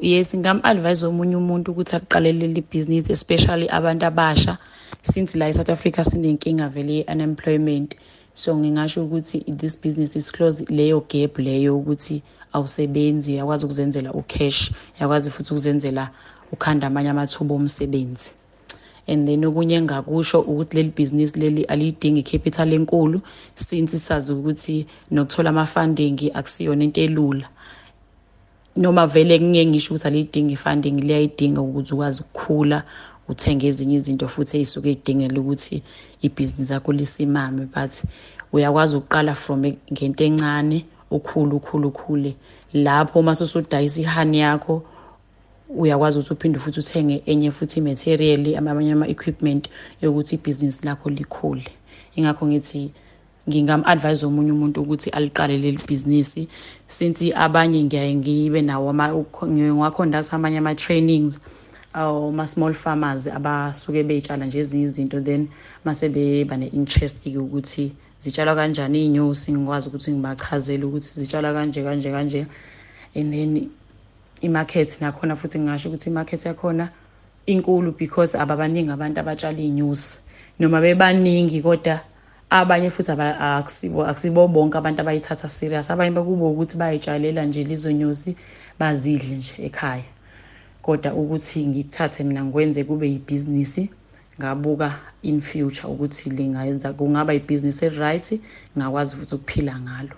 yes ngingam-advise omunye umuntu ukuthi aqalele leli bhizinisi especially abantu abasha since la e-south africa sinenkinga vele ye-unemployment. So ngingasho ukuthi this business is close leyo gap leyo ukuthi awusebenzi uyakwazi ukuzenzela ucash uyakwazi futhi ukuzenzela ukhanda amanye amathuba omsebenzi. And then okunye engakusho ukuthi leli bhizinisi leli aliyidingi icapital enkulu since sazi ukuthi nokuthola ama-funding akusiyona into elula. Noma vele ngeke ngisho ukuthi aliyidingi i-funding liyayidinga ukuze ukwazi ukukhula uthenge ezinye izinto futhi ey'suke ey'dingela ukuthi ibhizinisi lakho lisimame. But uyakwazi ukuqala from ngento encane ukhule ukhule ukhule. Lapho uma susudayisa ihani yakho uyakwazi ukuthi uphinde futhi uthenge enye futhi i-material amanye ama-equipment yokuthi ibhizinisi lakho likhule. Ingakho ngithi ngingam-advise omunye umuntu ukuthi aliqale leli bhizinisi since abanye ngiyaye ngibe nawo ngiwaconduct amanye ama-trainings ama-small farmers abasuke bey'tshala nje ezinye izinto then mase beba ne-interest-ke ukuthi zitshalwa kanjani iy'nyosi ngikwazi ukuthi ngibachazele ukuthi zitshalwa kanje kanje kanje. And then imarket nakhona futhi ngingasho ukuthi imarket yakhona inkulu because ababaningi abantu abatshala iy'nyosi. Noma bebaningi kodwa abanye futhi akusibo akusibo bonke abantu abayithatha serious. Abanye bakubo ukuthi bayitshalela nje lizo nyosi bazidle nje ekhaya. Kodwa ukuthi ngithathe mina ngikwenze kube yibhizinisi ngabuka in future ukuthi lingayenza kungaba ibhizinisi eli-right ngakwazi futhi ukuphila ngalo.